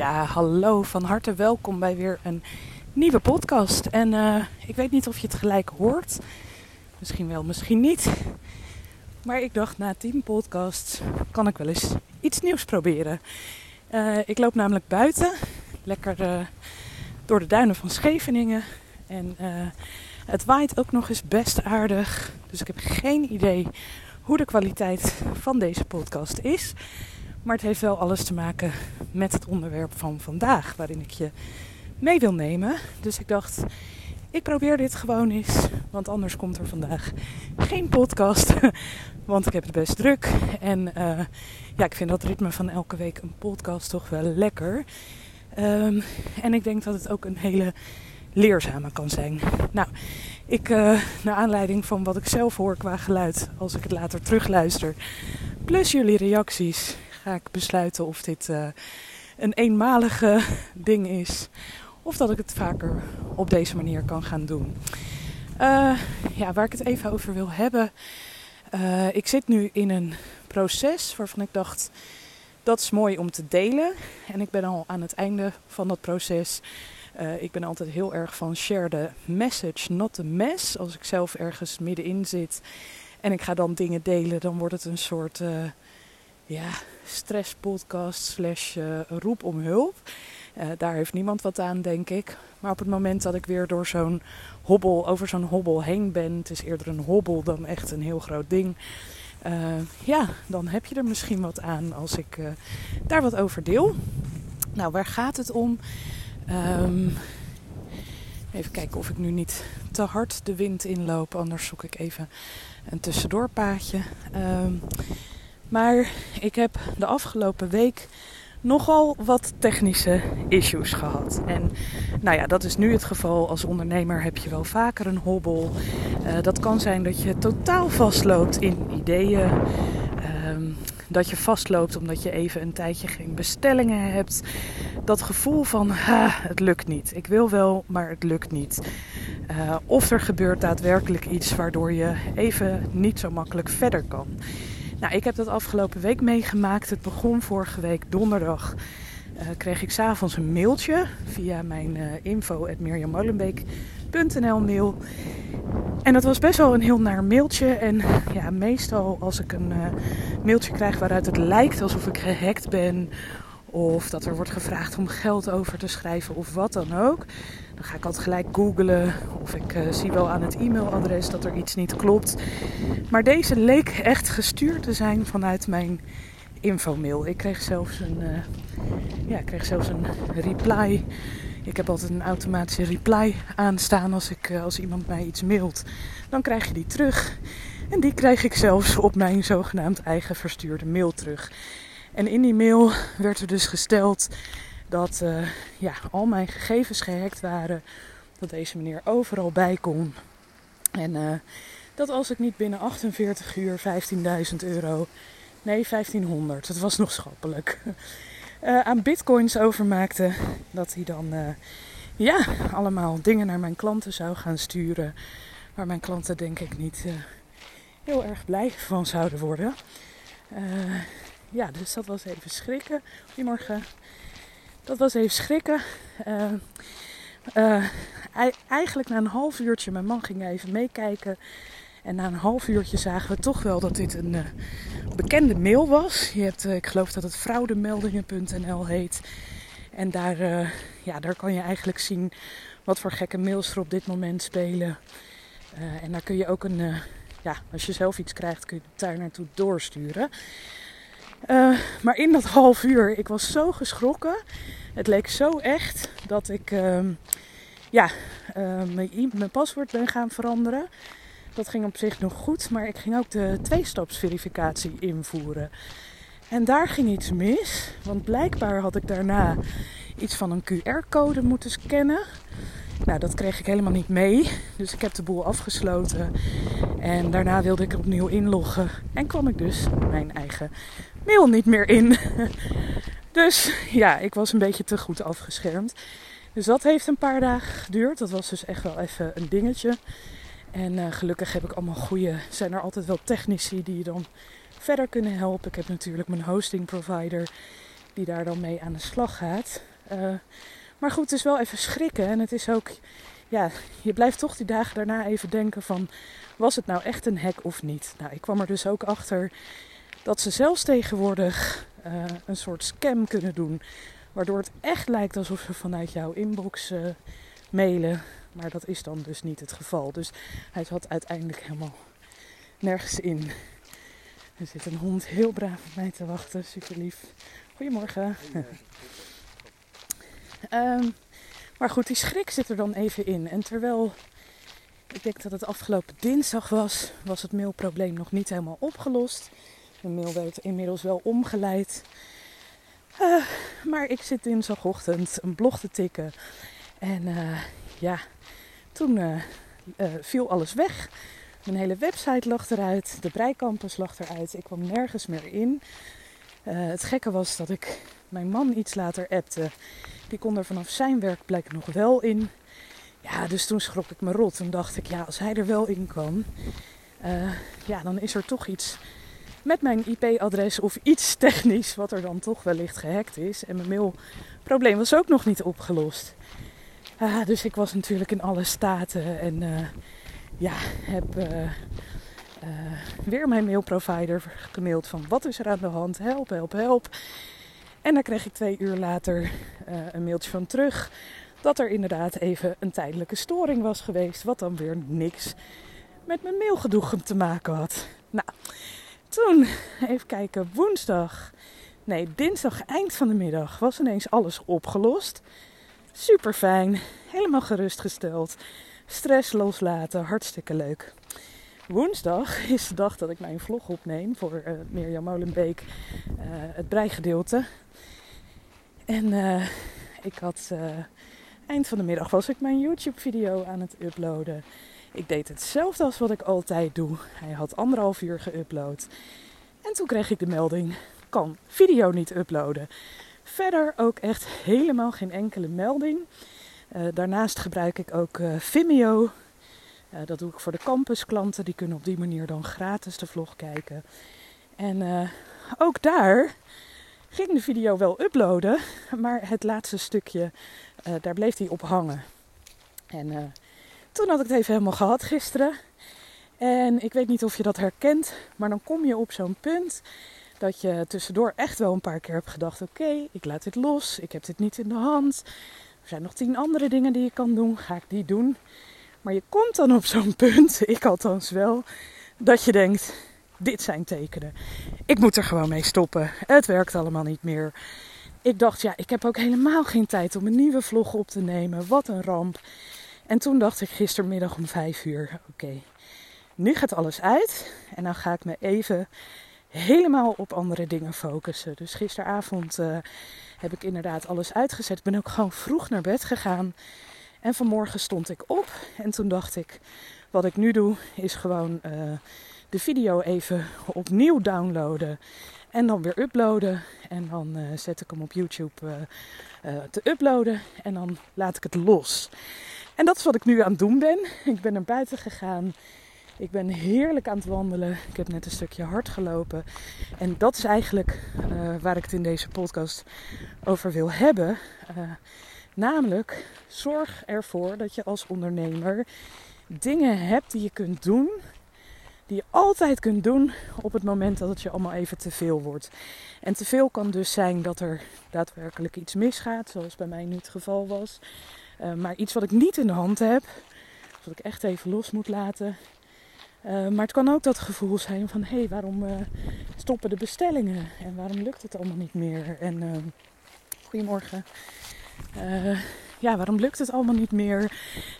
Ja, hallo, van harte welkom bij weer een nieuwe podcast. En uh, ik weet niet of je het gelijk hoort. Misschien wel, misschien niet. Maar ik dacht, na tien podcasts kan ik wel eens iets nieuws proberen. Uh, ik loop namelijk buiten, lekker uh, door de duinen van Scheveningen. En het waait ook nog eens best aardig. Dus ik heb geen idee hoe de kwaliteit van deze podcast is. Maar het heeft wel alles te maken met het onderwerp van vandaag, waarin ik je mee wil nemen. Dus ik dacht, ik probeer dit gewoon eens, want anders komt er vandaag geen podcast. Want ik heb het best druk. En uh, ja, ik vind dat ritme van elke week een podcast toch wel lekker. Um, en ik denk dat het ook een hele leerzame kan zijn. Nou, ik, uh, naar aanleiding van wat ik zelf hoor qua geluid, als ik het later terugluister, plus jullie reacties, ik besluiten of dit uh, een eenmalige ding is. Of dat ik het vaker op deze manier kan gaan doen. Uh, ja, waar ik het even over wil hebben. Uh, ik zit nu in een proces waarvan ik dacht dat is mooi om te delen. En ik ben al aan het einde van dat proces. Ik ben altijd heel erg van share the message, not the mess. Als ik zelf ergens middenin zit en ik ga dan dingen delen, dan wordt het een soort ja, stresspodcast slash uh, roep om hulp. Uh, daar heeft niemand wat aan, denk ik. Maar op het moment dat ik weer door zo'n hobbel, over zo'n hobbel heen ben, het is eerder een hobbel dan echt een heel groot ding. Uh, ja, dan heb je er misschien wat aan als ik daar wat over deel. Nou, waar gaat het om? Um, even kijken of ik nu niet te hard de wind inloop, anders zoek ik even een tussendoorpaadje. Um, maar ik heb de afgelopen week nogal wat technische issues gehad. En nou ja, dat is nu het geval. Als ondernemer heb je wel vaker een hobbel. Uh, dat kan zijn dat je totaal vastloopt in ideeën. Um, dat je vastloopt omdat je even een tijdje geen bestellingen hebt. Dat gevoel van ha, het lukt niet. Ik wil wel, maar het lukt niet. Uh, of er gebeurt daadwerkelijk iets waardoor je even niet zo makkelijk verder kan. Nou, ik heb dat afgelopen week meegemaakt. Het begon vorige week donderdag. Uh, kreeg ik s'avonds een mailtje via mijn uh, mail. En dat was best wel een heel naar mailtje. En ja, meestal als ik een uh, mailtje krijg waaruit het lijkt alsof ik gehackt ben... of dat er wordt gevraagd om geld over te schrijven of wat dan ook... Dan ga ik altijd gelijk googlen of ik uh, zie wel aan het e-mailadres dat er iets niet klopt. Maar deze leek echt gestuurd te zijn vanuit mijn infomail. Ik kreeg zelfs een, uh, ja, kreeg zelfs een reply. Ik heb altijd een automatische reply aanstaan als, ik, uh, als iemand mij iets mailt. Dan krijg je die terug. En die krijg ik zelfs op mijn zogenaamd eigen verstuurde mail terug. En in die mail werd er dus gesteld dat uh, ja, al mijn gegevens gehackt waren. Dat deze meneer overal bij kon. En uh, dat als ik niet binnen 48 uur 15.000 euro, nee 1500, het was nog schappelijk, uh, aan bitcoins overmaakte. Dat hij dan ja, allemaal dingen naar mijn klanten zou gaan sturen. Waar mijn klanten denk ik niet heel erg blij van zouden worden. Ja, dus dat was even schrikken. Goedemorgen dat was even schrikken. Uh, uh, eigenlijk na een half uurtje, mijn man ging even meekijken. En na een half uurtje zagen we toch wel dat dit een uh, bekende mail was. Je hebt, ik geloof dat het fraudemeldingen.nl heet. En daar, ja, daar kan je eigenlijk zien wat voor gekke mails er op dit moment spelen. en daar kun je ook een, ja, als je zelf iets krijgt, kun je het daar naartoe doorsturen. Uh, maar in dat half uur, ik was zo geschrokken. Het leek zo echt dat ik uh, ja, mijn, mijn, paswoord ben gaan veranderen. Dat ging op zich nog goed, maar ik ging ook de tweestapsverificatie invoeren. En daar ging iets mis, want blijkbaar had ik daarna iets van een QR-code moeten scannen. Nou, dat kreeg ik helemaal niet mee. Dus ik heb de boel afgesloten. En daarna wilde ik er opnieuw inloggen. En kwam ik dus mijn eigen mail niet meer in. Dus ja, ik was een beetje te goed afgeschermd. Dus dat heeft een paar dagen geduurd. Dat was dus echt wel even een dingetje. En uh, gelukkig heb ik allemaal goede. Zijn er altijd wel technici die je dan verder kunnen helpen. Ik heb natuurlijk mijn hosting provider die daar dan mee aan de slag gaat. Uh, maar goed, het is wel even schrikken. En het is ook, ja, je blijft toch die dagen daarna even denken van, was het nou echt een hack of niet? Nou, ik kwam er dus ook achter dat ze zelfs tegenwoordig uh, een soort scam kunnen doen. Waardoor het echt lijkt alsof ze vanuit jouw inbox uh, mailen. Maar dat is dan dus niet het geval. Dus hij zat uiteindelijk helemaal nergens in. Er zit een hond heel braaf op mij te wachten. Super lief. Goedemorgen. um, maar goed, die schrik zit er dan even in. En terwijl ik denk dat het afgelopen dinsdag was, was het mailprobleem nog niet helemaal opgelost. Mail werd inmiddels wel omgeleid. Uh, maar ik zit dinsdagochtend een blog te tikken. En uh, ja, toen uh, viel alles weg. Mijn hele website lag eruit. De Breicampus lag eruit. Ik kwam nergens meer in. het gekke was dat ik mijn man iets later appte. Die kon er vanaf zijn werkplek nog wel in. Ja, dus toen schrok ik me rot. Toen dacht ik, ja, als hij er wel in kan, ja, dan is er toch iets met mijn IP-adres of iets technisch wat er dan toch wellicht gehackt is. En mijn mailprobleem was ook nog niet opgelost. Uh, dus ik was natuurlijk in alle staten en uh, ja, heb uh, weer mijn mailprovider gemaild van wat is er aan de hand, help, help, help. En daar kreeg ik twee uur later een mailtje van terug dat er inderdaad even een tijdelijke storing was geweest, wat dan weer niks met mijn mailgedoe te maken had. Nou, toen, even kijken, woensdag, nee, dinsdag eind van de middag was ineens alles opgelost. Super fijn, helemaal gerustgesteld. Stress loslaten, hartstikke leuk. Woensdag is de dag dat ik mijn vlog opneem voor uh, Mirjam Molenbeek, uh, het breigedeelte. En uh, ik had eind van de middag was ik mijn YouTube video aan het uploaden. Ik deed hetzelfde als wat ik altijd doe. Hij had anderhalf uur geüpload. En toen kreeg ik de melding: kan video niet uploaden. Verder ook echt helemaal geen enkele melding. Uh, daarnaast gebruik ik ook uh, Vimeo. Uh, dat doe ik voor de campusklanten. Die kunnen op die manier dan gratis de vlog kijken. En ook daar ging de video wel uploaden. Maar het laatste stukje, daar bleef hij op hangen. En toen had ik het even helemaal gehad gisteren. En ik weet niet of je dat herkent, maar dan kom je op zo'n punt dat je tussendoor echt wel een paar keer hebt gedacht: oké, ik laat dit los, ik heb dit niet in de hand. Er zijn nog tien andere dingen die je kan doen, ga ik die doen. Maar je komt dan op zo'n punt, ik althans wel, dat je denkt: dit zijn tekenen. Ik moet er gewoon mee stoppen. Het werkt allemaal niet meer. Ik dacht, ja, ik heb ook helemaal geen tijd om een nieuwe vlog op te nemen. Wat een ramp. En toen dacht ik gistermiddag om vijf uur: oké, nu gaat alles uit. En dan ga ik me even helemaal op andere dingen focussen. Dus gisteravond uh, heb ik inderdaad alles uitgezet. Ben ook gewoon vroeg naar bed gegaan. En vanmorgen stond ik op. En toen dacht ik: wat ik nu doe, is gewoon uh, de video even opnieuw downloaden. En dan weer uploaden. En dan uh, zet ik hem op YouTube te uploaden. En dan laat ik het los. En dat is wat ik nu aan het doen ben. Ik ben naar buiten gegaan. Ik ben heerlijk aan het wandelen. Ik heb net een stukje hard gelopen. En dat is eigenlijk uh, waar ik het in deze podcast over wil hebben. Uh, namelijk, zorg ervoor dat je als ondernemer dingen hebt die je kunt doen. Die je altijd kunt doen op het moment dat het je allemaal even te veel wordt. En te veel kan dus zijn dat er daadwerkelijk iets misgaat, zoals bij mij nu het geval was. Uh, maar iets wat ik niet in de hand heb, wat ik echt even los moet laten. Uh, maar het kan ook dat gevoel zijn van hé, hey, waarom uh, stoppen de bestellingen en waarom lukt het allemaal niet meer? En goedemorgen. ja, waarom lukt het allemaal niet meer?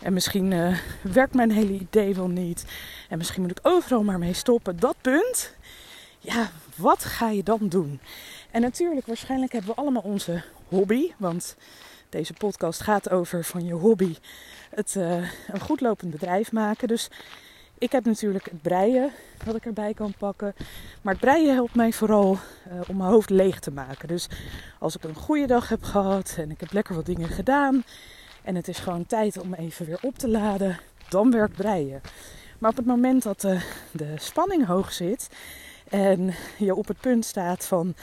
En misschien werkt mijn hele idee wel niet. En misschien moet ik overal maar mee stoppen. Dat punt, ja, wat ga je dan doen? En natuurlijk, waarschijnlijk hebben we allemaal onze hobby. Want deze podcast gaat over van je hobby het uh, een goedlopend bedrijf maken. Dus ik heb natuurlijk het breien wat ik erbij kan pakken. Maar het breien helpt mij vooral uh, om mijn hoofd leeg te maken. Dus als ik een goede dag heb gehad en ik heb lekker wat dingen gedaan. En het is gewoon tijd om even weer op te laden. Dan werkt breien. Maar op het moment dat de, de spanning hoog zit. En je op het punt staat van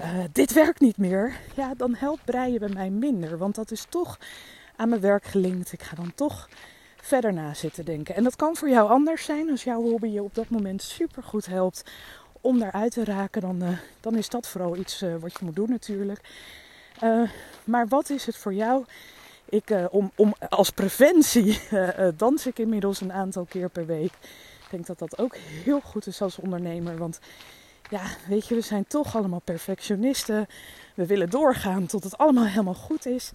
uh, dit werkt niet meer. Ja, dan helpt breien bij mij minder. Want dat is toch aan mijn werk gelinkt. Ik ga dan toch verder na zitten denken. En dat kan voor jou anders zijn. Als jouw hobby je op dat moment super goed helpt om daaruit te raken, dan, uh, dan is dat vooral iets uh, wat je moet doen natuurlijk. Maar wat is het voor jou? Ik, om, om, als preventie dans ik inmiddels een aantal keer per week. Ik denk dat dat ook heel goed is als ondernemer. Want ja, weet je, we zijn toch allemaal perfectionisten. We willen doorgaan tot het allemaal helemaal goed is.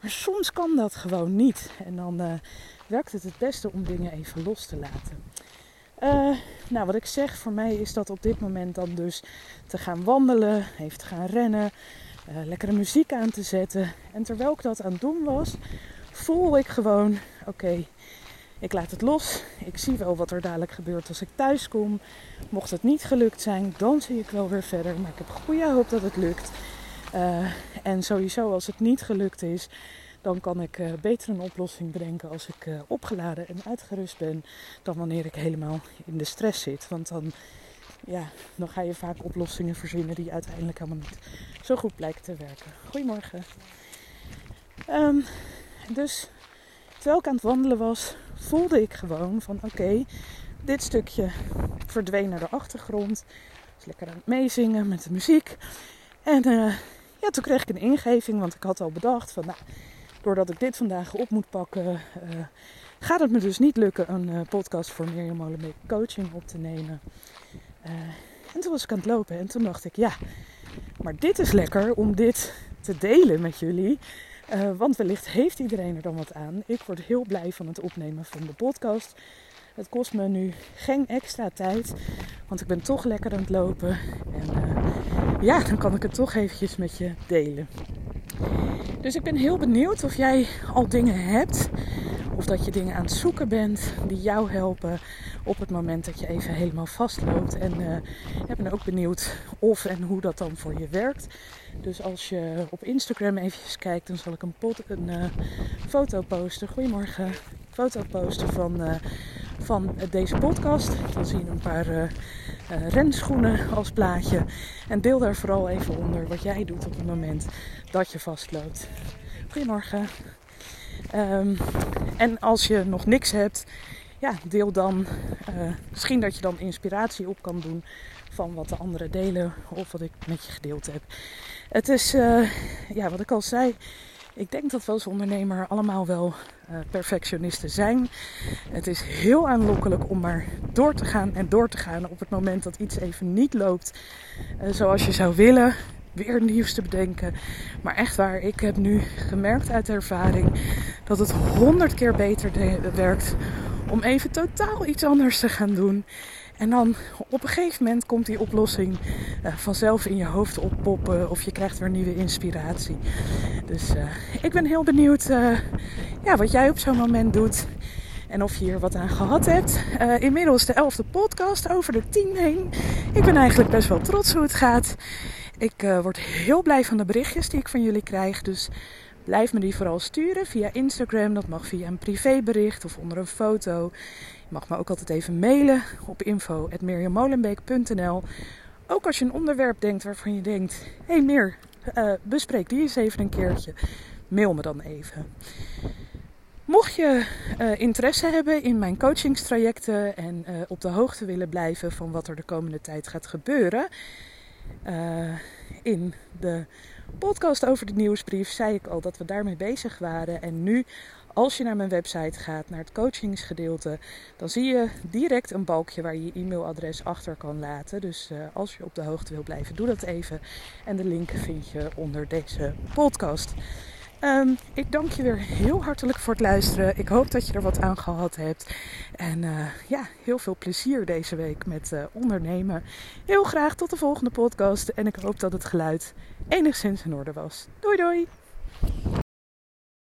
Maar soms kan dat gewoon niet. En dan uh, werkt het het beste om dingen even los te laten. Uh, nou, wat ik zeg, voor mij is dat op dit moment dan dus te gaan wandelen, even te gaan rennen, uh, lekkere muziek aan te zetten. En terwijl ik dat aan het doen was, voel ik gewoon, oké, ik laat het los. Ik zie wel wat er dadelijk gebeurt als ik thuis kom. Mocht het niet gelukt zijn, dan zie ik wel weer verder. Maar ik heb goede hoop dat het lukt. Uh, en sowieso als het niet gelukt is, dan kan ik uh, beter een oplossing bedenken als ik uh, opgeladen en uitgerust ben, dan wanneer ik helemaal in de stress zit. Want dan, ja, dan ga je vaak oplossingen verzinnen die uiteindelijk helemaal niet zo goed blijken te werken. Goedemorgen. Um, dus terwijl ik aan het wandelen was, voelde ik gewoon van oké, dit stukje verdween naar de achtergrond. Dus lekker aan het meezingen met de muziek. En uh, ja, toen kreeg ik een ingeving, want ik had al bedacht van, nou, doordat ik dit vandaag op moet pakken, uh, gaat het me dus niet lukken een uh, podcast voor Mirjam Molenbeek coaching op te nemen. en toen was ik aan het lopen en toen dacht ik, ja, maar dit is lekker om dit te delen met jullie. Want wellicht heeft iedereen er dan wat aan. Ik word heel blij van het opnemen van de podcast. Het kost me nu geen extra tijd, want ik ben toch lekker aan het lopen. En ja, dan kan ik het toch eventjes met je delen. Dus ik ben heel benieuwd of jij al dingen hebt. Of dat je dingen aan het zoeken bent die jou helpen op het moment dat je even helemaal vastloopt. En uh, ik ben ook benieuwd of en hoe dat dan voor je werkt. Dus als je op Instagram eventjes kijkt, dan zal ik een, pot, een foto posten. Goedemorgen. Foto posten van, uh, van deze podcast. Dan zie je een paar uh, renschoenen als plaatje. En deel daar vooral even onder wat jij doet op het moment dat je vastloopt. Goedemorgen. Um, en als je nog niks hebt, ja, deel dan. Uh, misschien dat je dan inspiratie op kan doen van wat de anderen delen of wat ik met je gedeeld heb. Het is, uh, ja, wat ik al zei. Ik denk dat we als ondernemer allemaal wel uh, perfectionisten zijn. Het is heel aanlokkelijk om maar door te gaan en door te gaan op het moment dat iets even niet loopt zoals je zou willen. Weer nieuws te bedenken. Maar echt waar, ik heb nu gemerkt uit ervaring dat het honderd keer beter werkt om even totaal iets anders te gaan doen. En dan op een gegeven moment komt die oplossing uh, vanzelf in je hoofd oppoppen of je krijgt weer nieuwe inspiratie. Dus uh, ik ben heel benieuwd uh, ja, wat jij op zo'n moment doet en of je hier wat aan gehad hebt. inmiddels de elfde podcast over de tien heen. Ik ben eigenlijk best wel trots hoe het gaat. Ik word heel blij van de berichtjes die ik van jullie krijg. Dus blijf me die vooral sturen via Instagram. Dat mag via een privébericht of onder een foto. Je mag me ook altijd even mailen op info.mirjamolenbeek.nl Ook als je een onderwerp denkt waarvan je denkt... Hé hey Meer, uh, bespreek die eens even een keertje. Mail me dan even. Mocht je uh, interesse hebben in mijn coachingstrajecten en op de hoogte willen blijven van wat er de komende tijd gaat gebeuren, uh, in de podcast over de nieuwsbrief zei ik al dat we daarmee bezig waren. En nu als je naar mijn website gaat, naar het coachingsgedeelte, dan zie je direct een balkje waar je je e-mailadres achter kan laten. Dus uh, als je op de hoogte wil blijven, doe dat even. En de link vind je onder deze podcast. Ehm, ik dank je weer heel hartelijk voor het luisteren. Ik hoop dat je er wat aan gehad hebt. En uh, ja, heel veel plezier deze week met uh, ondernemen. Heel graag tot de volgende podcast. En ik hoop dat het geluid enigszins in orde was. Doei doei!